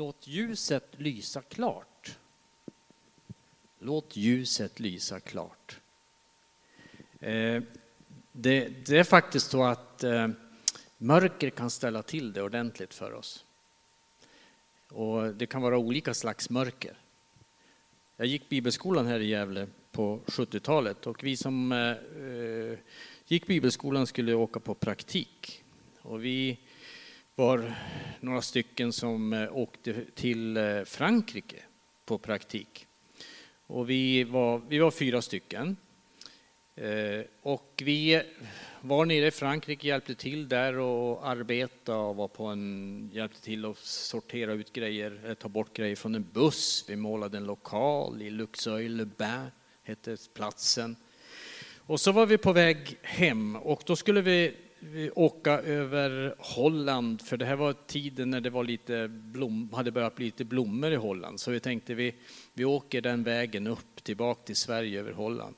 Låt ljuset lysa klart. Låt ljuset lysa klart. Eh, det, det, är faktiskt så att eh, mörker kan ställa till det ordentligt för oss. Och det kan vara olika slags mörker. Jag gick bibelskolan här i Gävle på 70-talet och vi som eh, eh, gick bibelskolan skulle åka på praktik. Och vi var några stycken som eh, åkte till eh, Frankrike på praktik. Och vi var, vi var fyra stycken. Eh, och vi var nere i Frankrike, hjälpte till där och arbeta och var på en, hjälpte till att sortera ut grejer, ta bort grejer från en buss. Vi målade en lokal i Luxeuil-le-Bain, hette platsen. Och så var vi på väg hem och då skulle vi åka över Holland, för det här var tiden när det var lite blom, hade börjat bli lite blommor i Holland. Så vi tänkte vi, vi åker den vägen upp tillbaka till Sverige över Holland.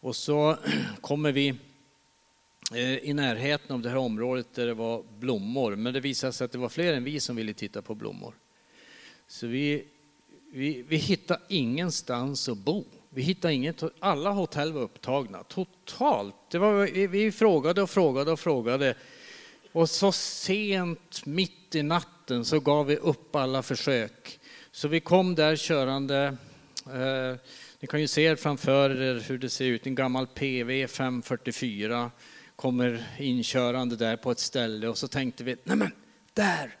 Och så kommer vi eh, i närheten av det här området där det var blommor, men det visade sig att det var fler än vi som ville titta på blommor. Så vi, vi, vi hittade ingenstans att bo. Vi hittade inget, alla hotell var upptagna, totalt. Det var, vi, vi frågade och frågade och frågade. Och så sent, mitt i natten, så gav vi upp alla försök. Så vi kom där körande. Eh, ni kan ju se framför er hur det ser ut. En gammal PV 544 kommer inkörande där på ett ställe och så tänkte vi, nej men där,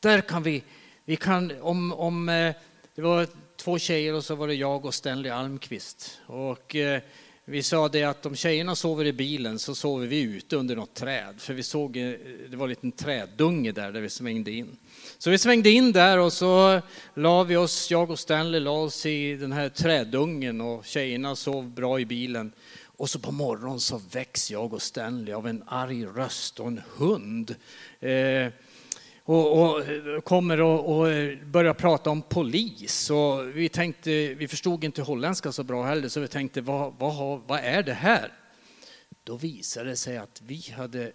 där kan vi, vi kan, om, om eh, det var två tjejer och så var det jag och Stanley Almqvist. Och eh, vi sa det att om tjejerna sover i bilen så sover vi ute under något träd. För vi såg, eh, det var en liten träddunge där, där vi svängde in. Så vi svängde in där och så la vi oss, jag och Stanley la oss i den här träddungen och tjejerna sov bra i bilen. Och så på morgonen så väcks jag och Stanley av en arg röst och en hund. Eh, och, och eh, kommer och, och, eh, börjar prata om polis. Och vi, tänkte, vi förstod inte holländska så bra heller, så vi tänkte vad, vad, vad är det här? Då visade det sig att vi hade,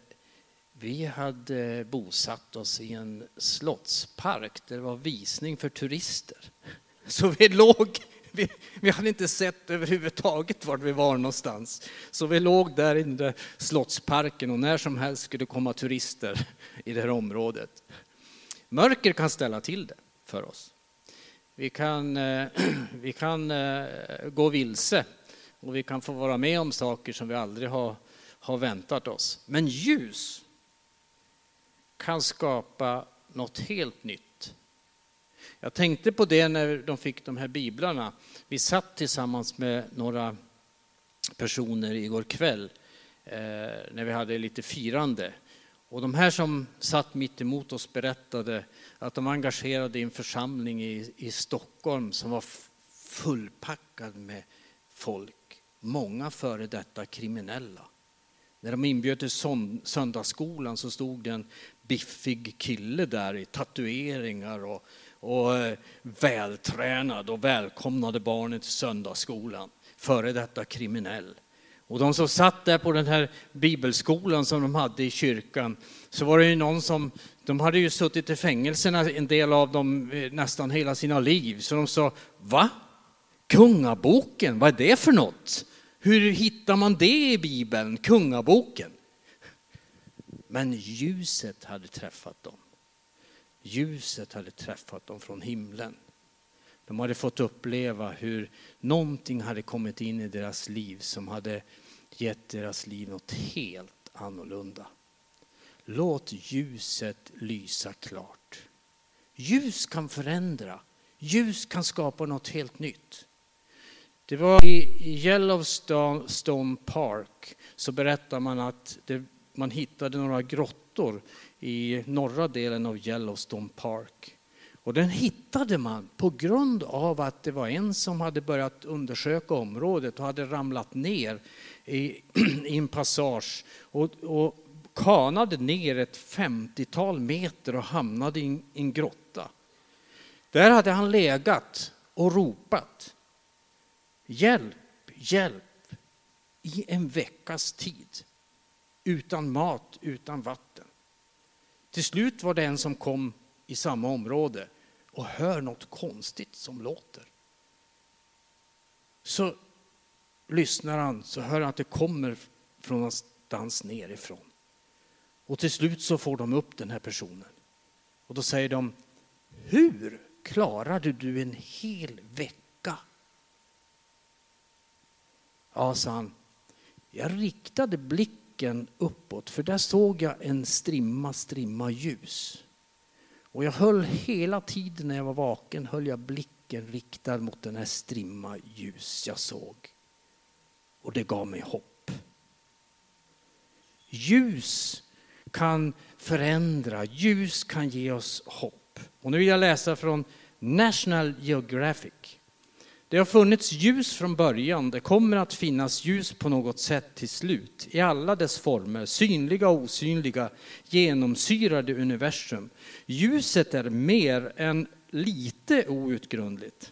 vi hade bosatt oss i en slottspark där det var visning för turister. Så vi låg vi, vi, hade inte sett överhuvudtaget var vi var någonstans. Så vi låg där i slottsparken och när som helst skulle komma turister i det här området. Mörker kan ställa till det för oss. Vi kan, eh, vi kan eh, gå vilse och vi kan få vara med om saker som vi aldrig har, har väntat oss. Men ljus kan skapa något helt nytt. Jag tänkte på det när de fick de här biblarna. Vi satt tillsammans med några personer igår kväll eh, när vi hade lite firande. Och de här som satt mitt emot oss berättade att de var engagerade i en församling i, i Stockholm som var fullpackad med folk, många före detta kriminella. När de inbjöd till söndagsskolan så stod det en biffig kille där i tatueringar och, och eh, vältränad och välkomnade barnen till söndagsskolan. Före detta kriminell. Och de som satt där på den här bibelskolan som de hade i kyrkan, så var det ju någon som, de hade ju suttit i fängelserna en del av dem eh, nästan hela sina liv, så de sa, va? Kungaboken, vad är det för något? Hur hittar man det i Bibeln, kungaboken? Men ljuset hade träffat dem. Ljuset hade träffat dem från himlen. De hade fått uppleva hur någonting hade kommit in i deras liv som hade gett deras liv något helt annorlunda. Låt ljuset lysa klart. Ljus kan förändra. Ljus kan skapa något helt nytt. Det var i Yellowstone Park så berättar man att det, man hittade några grottor i norra delen av Yellowstone Park. Och den hittade man på grund av att det var en som hade börjat undersöka området och hade ramlat ner i, i en passage och, och kanade ner ett 50-tal meter och hamnade i en grotta. Där hade han legat och ropat hjälp, hjälp i en veckas tid. Utan mat, utan vatten. Till slut var det en som kom i samma område och hör något konstigt som låter. Så lyssnar han så hör han att det kommer från någonstans nerifrån. Och till slut så får de upp den här personen. Och då säger de, hur klarade du en hel vecka? Ja, sa han, jag riktade blicken uppåt för där såg jag en strimma, strimma ljus. Och jag höll hela tiden när jag var vaken, höll jag blicken riktad mot den här strimma ljus jag såg. Och det gav mig hopp. Ljus kan förändra, ljus kan ge oss hopp. Och nu vill jag läsa från National Geographic. Det har funnits ljus från början, det kommer att finnas ljus på något sätt till slut. I alla dess former, synliga och osynliga, genomsyrade universum. Ljuset är mer än lite outgrundligt.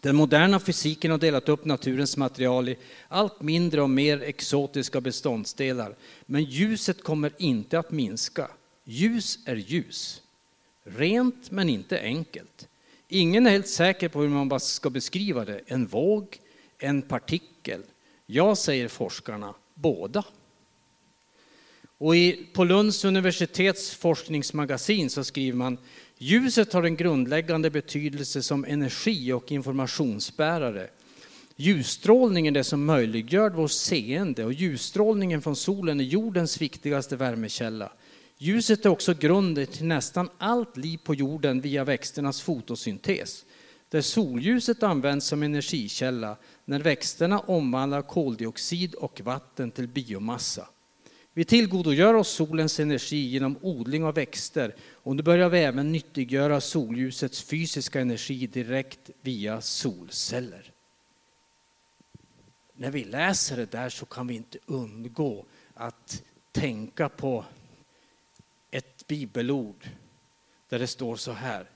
Den moderna fysiken har delat upp naturens material i allt mindre och mer exotiska beståndsdelar. Men ljuset kommer inte att minska. Ljus är ljus. Rent men inte enkelt. Ingen är helt säker på hur man ska beskriva det. En våg, en partikel. Jag säger forskarna, båda. Och i, på Lunds universitets forskningsmagasin så skriver man Ljuset har en grundläggande betydelse som energi och informationsbärare. Ljusstrålningen är det som möjliggör vårt seende och ljusstrålningen från solen är jordens viktigaste värmekälla. Ljuset är också grunden till nästan allt liv på jorden via växternas fotosyntes, där solljuset används som energikälla när växterna omvandlar koldioxid och vatten till biomassa. Vi tillgodogör oss solens energi genom odling av växter och nu börjar vi även nyttiggöra solljusets fysiska energi direkt via solceller. När vi läser det där så kan vi inte undgå att tänka på ett bibelord där det står så här.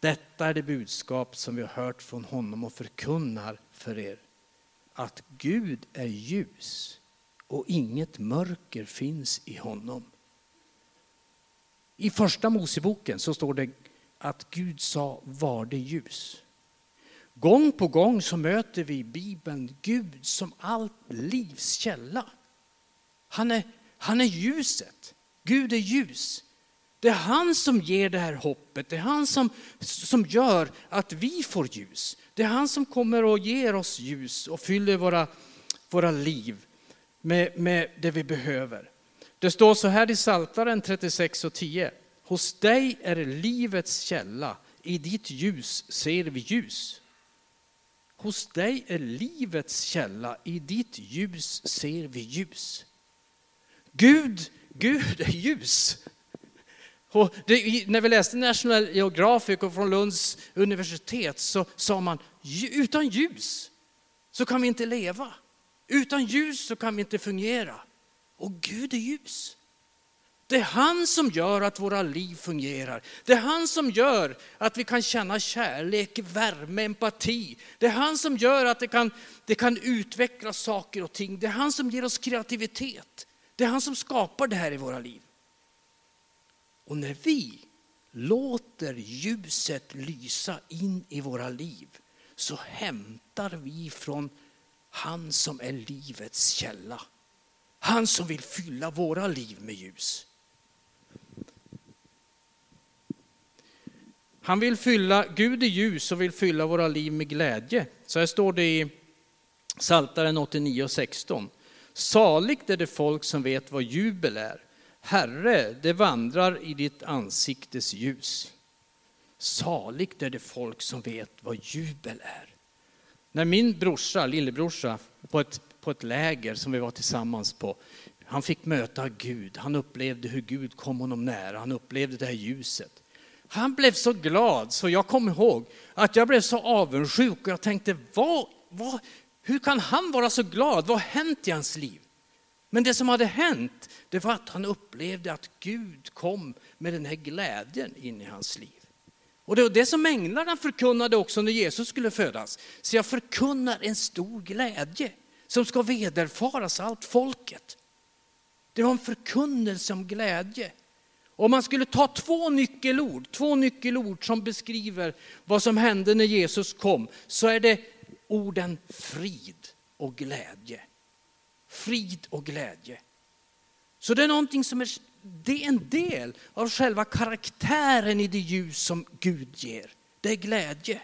Detta är det budskap som vi har hört från honom och förkunnar för er. Att Gud är ljus och inget mörker finns i honom. I första Moseboken så står det att Gud sa var det ljus. Gång på gång så möter vi i Bibeln Gud som allt livs källa. Han är, han är ljuset. Gud är ljus. Det är han som ger det här hoppet. Det är han som, som gör att vi får ljus. Det är han som kommer och ger oss ljus och fyller våra, våra liv med, med det vi behöver. Det står så här i Saltaren 36 och 10. Hos dig är livets källa, i ditt ljus ser vi ljus. Hos dig är livets källa, i ditt ljus ser vi ljus. Gud, Gud är ljus. Och det, när vi läste National Geographic och från Lunds universitet så sa man utan ljus så kan vi inte leva. Utan ljus så kan vi inte fungera. Och Gud är ljus. Det är han som gör att våra liv fungerar. Det är han som gör att vi kan känna kärlek, värme, empati. Det är han som gör att det kan, det kan utveckla saker och ting. Det är han som ger oss kreativitet. Det är han som skapar det här i våra liv. Och när vi låter ljuset lysa in i våra liv så hämtar vi från han som är livets källa. Han som vill fylla våra liv med ljus. Han vill fylla, Gud är ljus och vill fylla våra liv med glädje. Så här står det i Psaltaren 89 och 16. Saligt är det folk som vet vad jubel är. Herre, det vandrar i ditt ansiktes ljus. Saligt är det folk som vet vad jubel är. När min brorsa, lillebrorsa, på ett, på ett läger som vi var tillsammans på, han fick möta Gud. Han upplevde hur Gud kom honom nära. Han upplevde det här ljuset. Han blev så glad så jag kommer ihåg att jag blev så avundsjuk och jag tänkte, vad, vad, hur kan han vara så glad? Vad har hänt i hans liv? Men det som hade hänt, det var att han upplevde att Gud kom med den här glädjen in i hans liv. Och det var det som änglarna förkunnade också när Jesus skulle födas. Så jag förkunnar en stor glädje som ska vederfaras allt folket. Det var en förkunnelse om glädje. Om man skulle ta två nyckelord, två nyckelord som beskriver vad som hände när Jesus kom, så är det orden frid och glädje. Frid och glädje. Så det är någonting som är, det är en del av själva karaktären i det ljus som Gud ger. Det är glädje.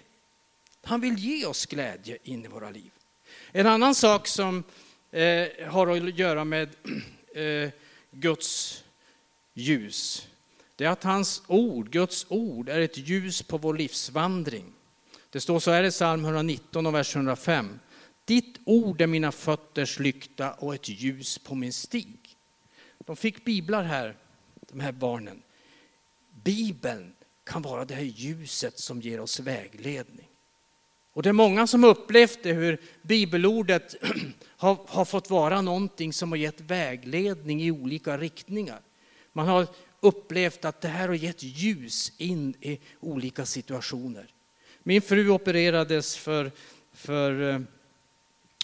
Han vill ge oss glädje in i våra liv. En annan sak som eh, har att göra med eh, Guds ljus, det är att hans ord, Guds ord, är ett ljus på vår livsvandring. Det står så här i psalm 119 och vers 105. Ditt ord är mina fötters lykta och ett ljus på min stig. De fick biblar här, de här barnen. Bibeln kan vara det här ljuset som ger oss vägledning. Och det är många som upplevt det, hur bibelordet har, har fått vara någonting som har gett vägledning i olika riktningar. Man har upplevt att det här har gett ljus in i olika situationer. Min fru opererades för, för eh,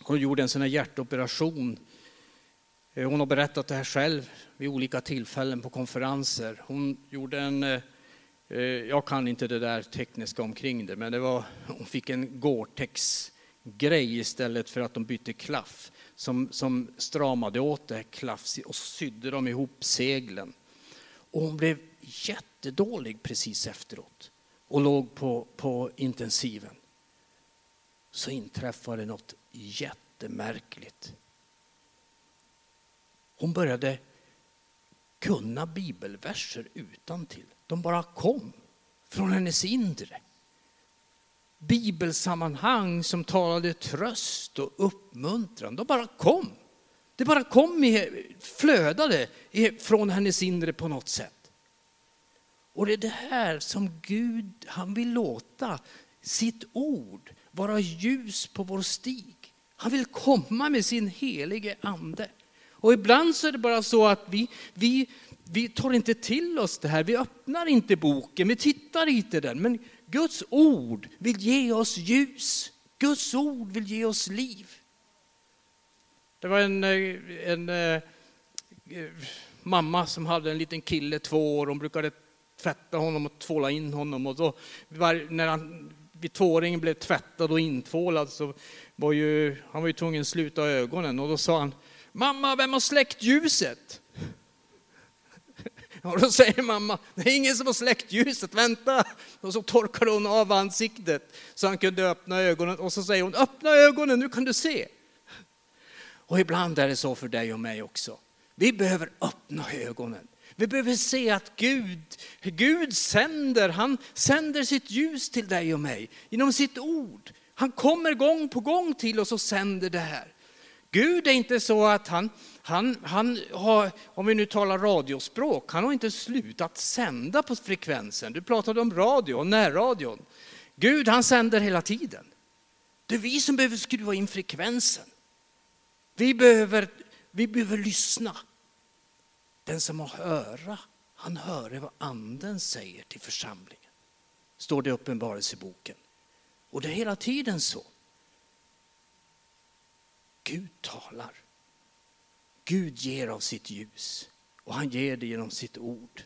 hon gjorde en sån här hjärtoperation. Eh, hon har berättat det här själv vid olika tillfällen på konferenser. Hon gjorde en, eh, jag kan inte det där tekniska omkring det, men det var, hon fick en Gore-Tex-grej istället för att de bytte klaff som, som stramade åt det här klaff och sydde de ihop seglen. Och hon blev jättedålig precis efteråt och låg på, på intensiven. Så inträffade något jättemärkligt. Hon började kunna bibelverser utan till. De bara kom från hennes inre. Bibelsammanhang som talade tröst och uppmuntran, de bara kom. Det bara kom, flödade från hennes inre på något sätt. Och det är det här som Gud, han vill låta sitt ord vara ljus på vår stig. Han vill komma med sin helige ande. Och ibland så är det bara så att vi, vi, vi tar inte till oss det här, vi öppnar inte boken, vi tittar inte den. Men Guds ord vill ge oss ljus. Guds ord vill ge oss liv. Det var en, eh, en, en mamma som hade en liten kille, två år, hon brukade tvätta honom och tvåla in honom. Och då, när han vid tvååringen blev tvättad och intvålad så var ju, han var ju tvungen att sluta ögonen och då sa han, mamma vem har släckt ljuset? Och då säger mamma, det är ingen som har släckt ljuset, vänta! Och så torkade hon av ansiktet så han kunde öppna ögonen och så säger hon, öppna ögonen, nu kan du se. Och ibland är det så för dig och mig också. Vi behöver öppna ögonen. Vi behöver se att Gud, Gud sänder, han sänder sitt ljus till dig och mig genom sitt ord. Han kommer gång på gång till oss och sänder det här. Gud är inte så att han, han, han har, om vi nu talar radiospråk, han har inte slutat sända på frekvensen. Du pratade om radio och närradion. Gud han sänder hela tiden. Det är vi som behöver skruva in frekvensen. Vi behöver, vi behöver lyssna. Den som har höra, han hör vad anden säger till församlingen. Står det i Uppenbarelseboken. Och det är hela tiden så. Gud talar. Gud ger av sitt ljus och han ger det genom sitt ord.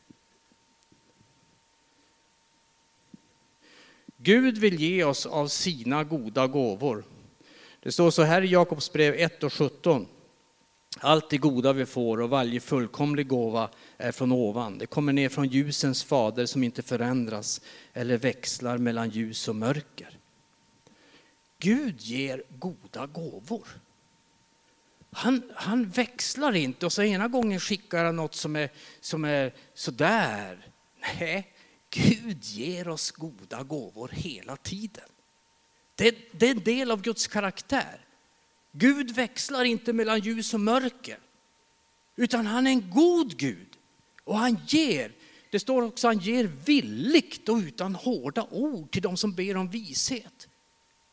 Gud vill ge oss av sina goda gåvor. Det står så här i Jakobs brev 1 och 17. Allt det goda vi får och varje fullkomlig gåva är från ovan. Det kommer ner från ljusens fader som inte förändras eller växlar mellan ljus och mörker. Gud ger goda gåvor. Han, han växlar inte och så ena gången skickar han något som är, som är sådär. Nej, Gud ger oss goda gåvor hela tiden. Det, det är en del av Guds karaktär. Gud växlar inte mellan ljus och mörker. Utan han är en god Gud. Och han ger, det står också han ger villigt och utan hårda ord till de som ber om vishet.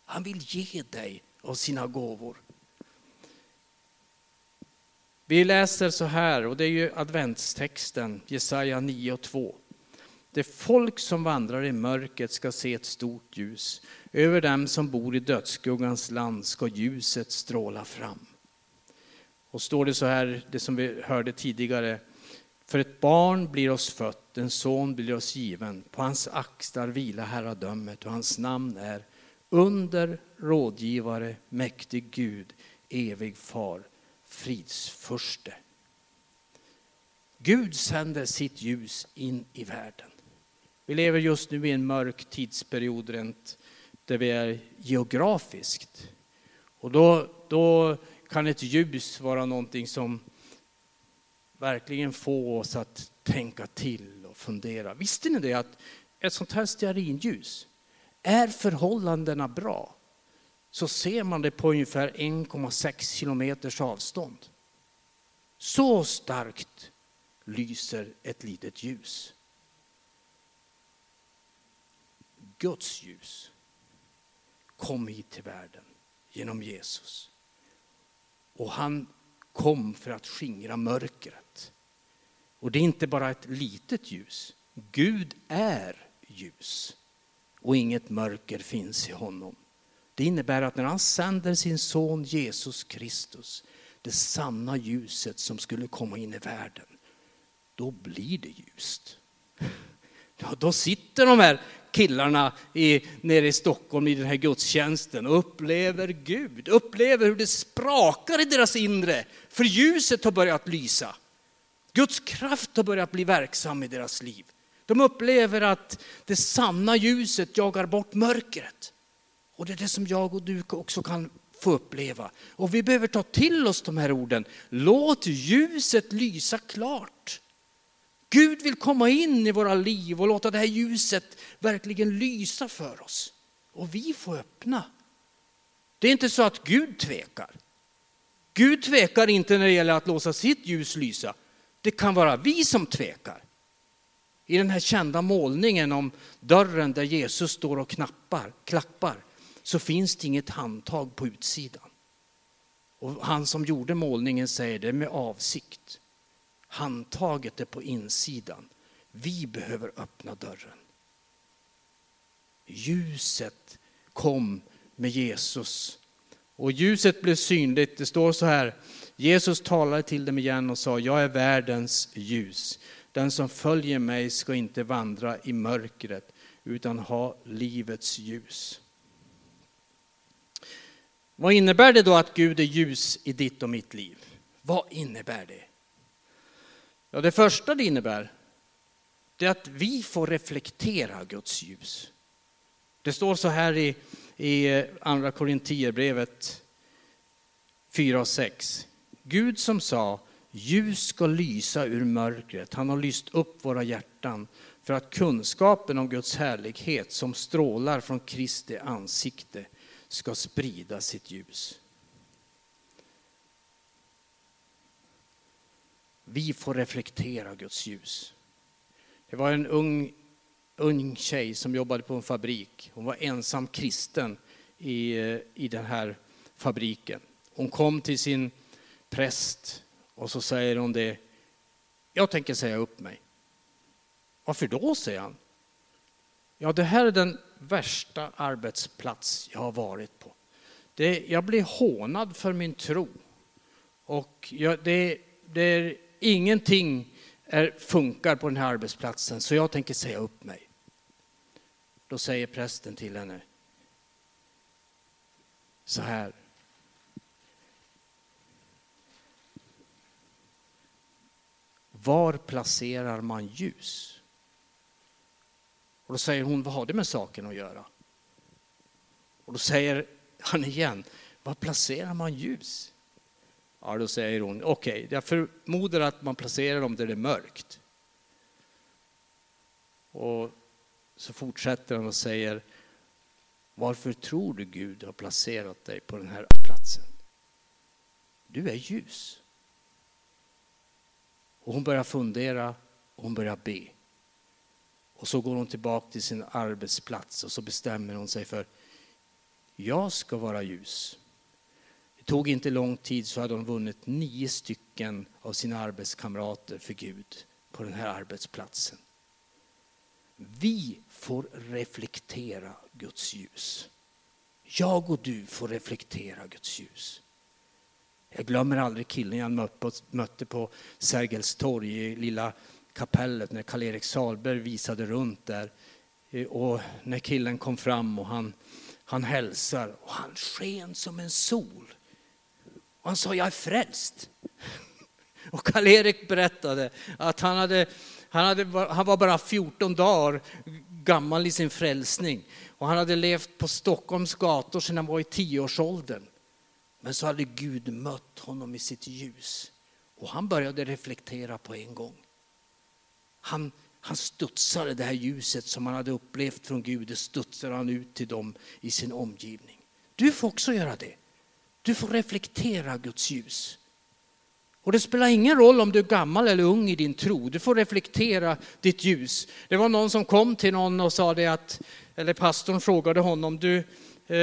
Han vill ge dig av sina gåvor. Vi läser så här, och det är ju adventstexten, Jesaja 9 och 2. Det folk som vandrar i mörkret ska se ett stort ljus. Över dem som bor i dödsskuggans land ska ljuset stråla fram. Och står det så här, det som vi hörde tidigare, För ett barn blir oss fött, en son blir oss given. På hans axlar vilar herradömet och hans namn är under, rådgivare, mäktig Gud, evig far, fridsförste. Gud sänder sitt ljus in i världen. Vi lever just nu i en mörk tidsperiod rent där vi är geografiskt. Och då, då kan ett ljus vara någonting som verkligen får oss att tänka till och fundera. Visste ni det att ett sånt här stearinljus, är förhållandena bra så ser man det på ungefär 1,6 kilometers avstånd. Så starkt lyser ett litet ljus. Guds ljus kom hit till världen genom Jesus. Och han kom för att skingra mörkret. Och det är inte bara ett litet ljus. Gud är ljus och inget mörker finns i honom. Det innebär att när han sänder sin son Jesus Kristus, det sanna ljuset som skulle komma in i världen, då blir det ljust. Ja, då sitter de här killarna i, nere i Stockholm i den här gudstjänsten och upplever Gud, upplever hur det sprakar i deras inre. För ljuset har börjat lysa. Guds kraft har börjat bli verksam i deras liv. De upplever att det sanna ljuset jagar bort mörkret. Och det är det som jag och du också kan få uppleva. Och vi behöver ta till oss de här orden. Låt ljuset lysa klart. Gud vill komma in i våra liv och låta det här ljuset verkligen lysa för oss. Och vi får öppna. Det är inte så att Gud tvekar. Gud tvekar inte när det gäller att låsa sitt ljus lysa. Det kan vara vi som tvekar. I den här kända målningen om dörren där Jesus står och knappar, klappar så finns det inget handtag på utsidan. Och han som gjorde målningen säger det med avsikt. Handtaget är på insidan. Vi behöver öppna dörren. Ljuset kom med Jesus. Och ljuset blev synligt. Det står så här. Jesus talade till dem igen och sa, jag är världens ljus. Den som följer mig ska inte vandra i mörkret utan ha livets ljus. Vad innebär det då att Gud är ljus i ditt och mitt liv? Vad innebär det? Ja, det första det innebär det är att vi får reflektera Guds ljus. Det står så här i, i eh, andra Korintierbrevet 4 och 6. Gud som sa ljus ska lysa ur mörkret. Han har lyst upp våra hjärtan för att kunskapen om Guds härlighet som strålar från Kristi ansikte ska sprida sitt ljus. Vi får reflektera Guds ljus. Det var en ung, ung tjej som jobbade på en fabrik. Hon var ensam kristen i, eh, i den här fabriken. Hon kom till sin präst och så säger hon det. Jag tänker säga upp mig. Varför då, säger han. Ja, det här är den värsta arbetsplats jag har varit på. Det, jag blir hånad för min tro. Och jag, det, det är ingenting är, funkar på den här arbetsplatsen, så jag tänker säga upp mig. Då säger prästen till henne så här. Var placerar man ljus? Och då säger hon, vad har det med saken att göra? Och då säger han igen, var placerar man ljus? Ja, då säger hon, okej, okay, jag förmodar att man placerar dem där det är mörkt. Och så fortsätter han och säger, varför tror du Gud har placerat dig på den här platsen? Du är ljus. Och hon börjar fundera och hon börjar be. Och så går hon tillbaka till sin arbetsplats och så bestämmer hon sig för, jag ska vara ljus. Det tog inte lång tid så hade hon vunnit nio stycken av sina arbetskamrater för Gud på den här arbetsplatsen. Vi får reflektera Guds ljus. Jag och du får reflektera Guds ljus. Jag glömmer aldrig killen jag mötte på Sergels torg i lilla kapellet när Karl-Erik Salberg visade runt där. Och när killen kom fram och han, han hälsar och han sken som en sol. Och han sa, jag är frälst. Och Karl-Erik berättade att han, hade, han, hade, han var bara 14 dagar gammal i sin frälsning. Och han hade levt på Stockholms gator sedan han var i tioårsåldern. Men så hade Gud mött honom i sitt ljus. Och han började reflektera på en gång. Han, han studsade det här ljuset som han hade upplevt från Gud, det studsade han ut till dem i sin omgivning. Du får också göra det. Du får reflektera Guds ljus. Och det spelar ingen roll om du är gammal eller ung i din tro, du får reflektera ditt ljus. Det var någon som kom till någon och sa det att, eller pastorn frågade honom, du, Eh,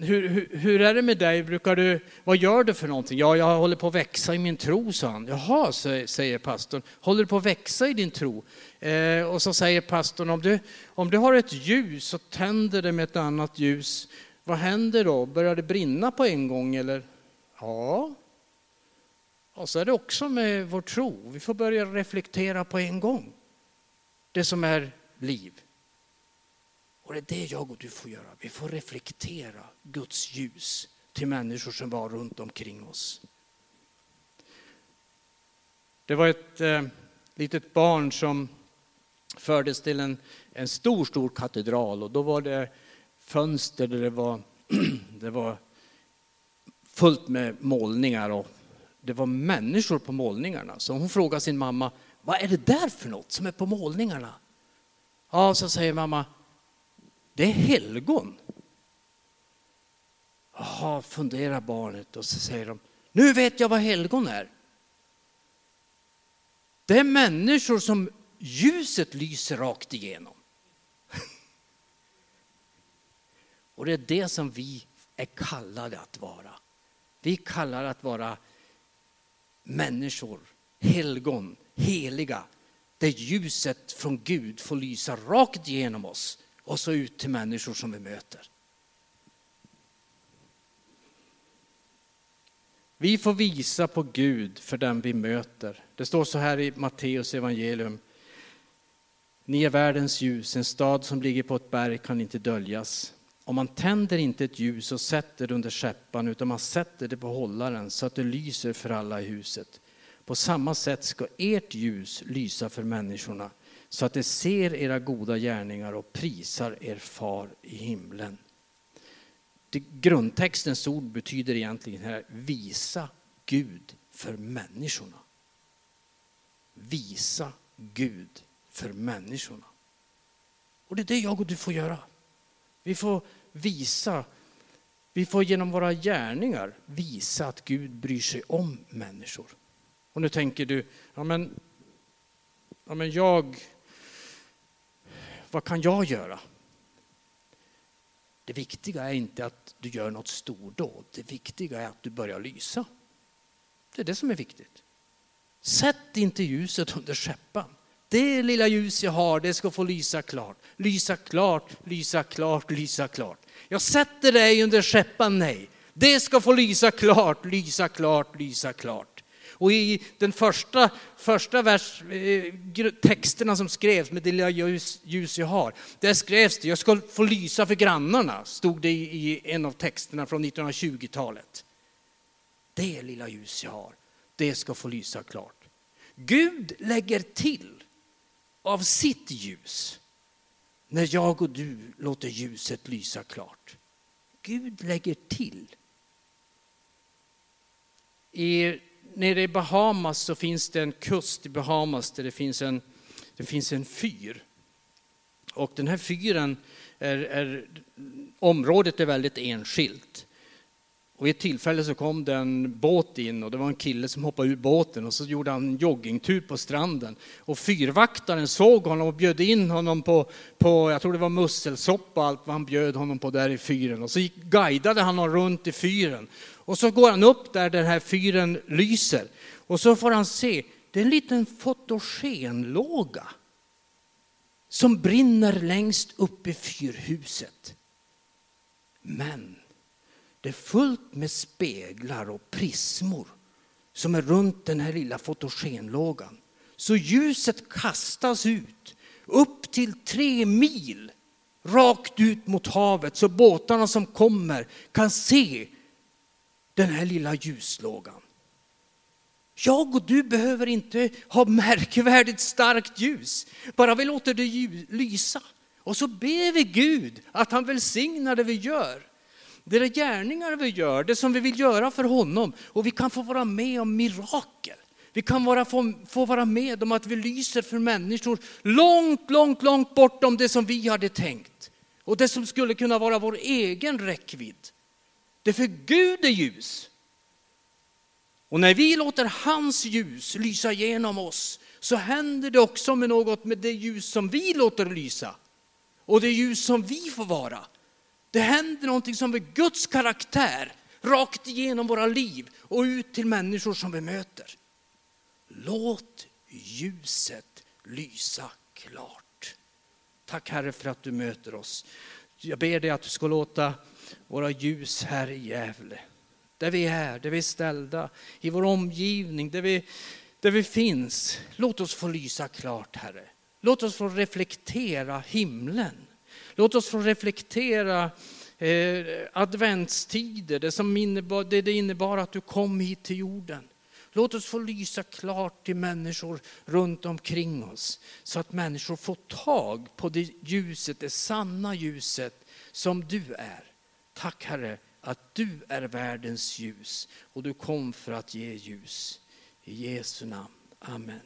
hur, hur, hur, är det med dig? Brukar du, vad gör du för någonting? Ja, jag håller på att växa i min tro, sa han. Jaha, säger pastorn. Håller du på att växa i din tro? Eh, och så säger pastorn, om du, om du har ett ljus och tänder det med ett annat ljus, vad händer då? Börjar det brinna på en gång eller? Ja. Och så är det också med vår tro. Vi får börja reflektera på en gång. Det som är liv. Och det är det jag och du får göra. Vi får reflektera Guds ljus till människor som var runt omkring oss. Det var ett eh, litet barn som fördes till en, en stor, stor katedral och då var det fönster där det var, det var fullt med målningar och det var människor på målningarna. Så hon frågade sin mamma, vad är det där för något som är på målningarna? Ja, så säger mamma, det är helgon. Jaha, funderar barnet och så säger de, nu vet jag vad helgon är. Det är människor som ljuset lyser rakt igenom. Och det är det som vi är kallade att vara. Vi kallar att vara människor, helgon, heliga, där ljuset från Gud får lysa rakt igenom oss och så ut till människor som vi möter. Vi får visa på Gud för den vi möter. Det står så här i Matteus evangelium. Ni är världens ljus, en stad som ligger på ett berg kan inte döljas. Om man tänder inte ett ljus och sätter det under skäppan utan man sätter det på hållaren så att det lyser för alla i huset. På samma sätt ska ert ljus lysa för människorna så att de ser era goda gärningar och prisar er far i himlen. Det, grundtextens ord betyder egentligen här, visa Gud för människorna. Visa Gud för människorna. Och det är det jag och du får göra. Vi får visa, vi får genom våra gärningar visa att Gud bryr sig om människor. Och nu tänker du, ja men, ja men jag vad kan jag göra? Det viktiga är inte att du gör något stordåd. Det viktiga är att du börjar lysa. Det är det som är viktigt. Sätt inte ljuset under skäppan. Det lilla ljus jag har, det ska få lysa klart. Lysa klart, lysa klart, lysa klart. Jag sätter dig under skäppan, nej. Det ska få lysa klart, lysa klart, lysa klart. Och i den första, första vers, eh, texterna som skrevs med det lilla ljus, ljus jag har, där skrevs det, jag ska få lysa för grannarna, stod det i en av texterna från 1920-talet. Det lilla ljus jag har, det ska få lysa klart. Gud lägger till av sitt ljus när jag och du låter ljuset lysa klart. Gud lägger till. I nere i Bahamas så finns det en kust i Bahamas där det finns en, det finns en fyr. Och den här fyren, är, är, området är väldigt enskilt. Och vid ett tillfälle så kom det en båt in och det var en kille som hoppade ur båten och så gjorde han en joggingtur på stranden. Och fyrvaktaren såg honom och bjöd in honom på, på jag tror det var musselsoppa allt vad han bjöd honom på där i fyren. Och så gick, guidade han honom runt i fyren. Och så går han upp där den här fyren lyser. Och så får han se, det är en liten fotogenlåga som brinner längst upp i fyrhuset. Men det är fullt med speglar och prismor som är runt den här lilla fotogenlågan. Så ljuset kastas ut upp till tre mil rakt ut mot havet så båtarna som kommer kan se den här lilla ljuslågan. Jag och du behöver inte ha märkvärdigt starkt ljus, bara vi låter det lysa. Och så ber vi Gud att han välsignar det vi gör. Det är gärningar vi gör, det som vi vill göra för honom. Och vi kan få vara med om mirakel. Vi kan vara, få, få vara med om att vi lyser för människor långt, långt, långt bortom det som vi hade tänkt. Och det som skulle kunna vara vår egen räckvidd. Det är för Gud är ljus. Och när vi låter hans ljus lysa genom oss så händer det också med något med det ljus som vi låter lysa. Och det ljus som vi får vara. Det händer någonting som är Guds karaktär rakt igenom våra liv och ut till människor som vi möter. Låt ljuset lysa klart. Tack Herre för att du möter oss. Jag ber dig att du ska låta våra ljus här i Gävle, där vi är, där vi är ställda, i vår omgivning, där vi, där vi finns. Låt oss få lysa klart Herre. Låt oss få reflektera himlen. Låt oss få reflektera eh, adventstider, det, som innebar, det, det innebar att du kom hit till jorden. Låt oss få lysa klart till människor runt omkring oss så att människor får tag på det ljuset, det sanna ljuset som du är. Tack Herre att du är världens ljus och du kom för att ge ljus. I Jesu namn. Amen.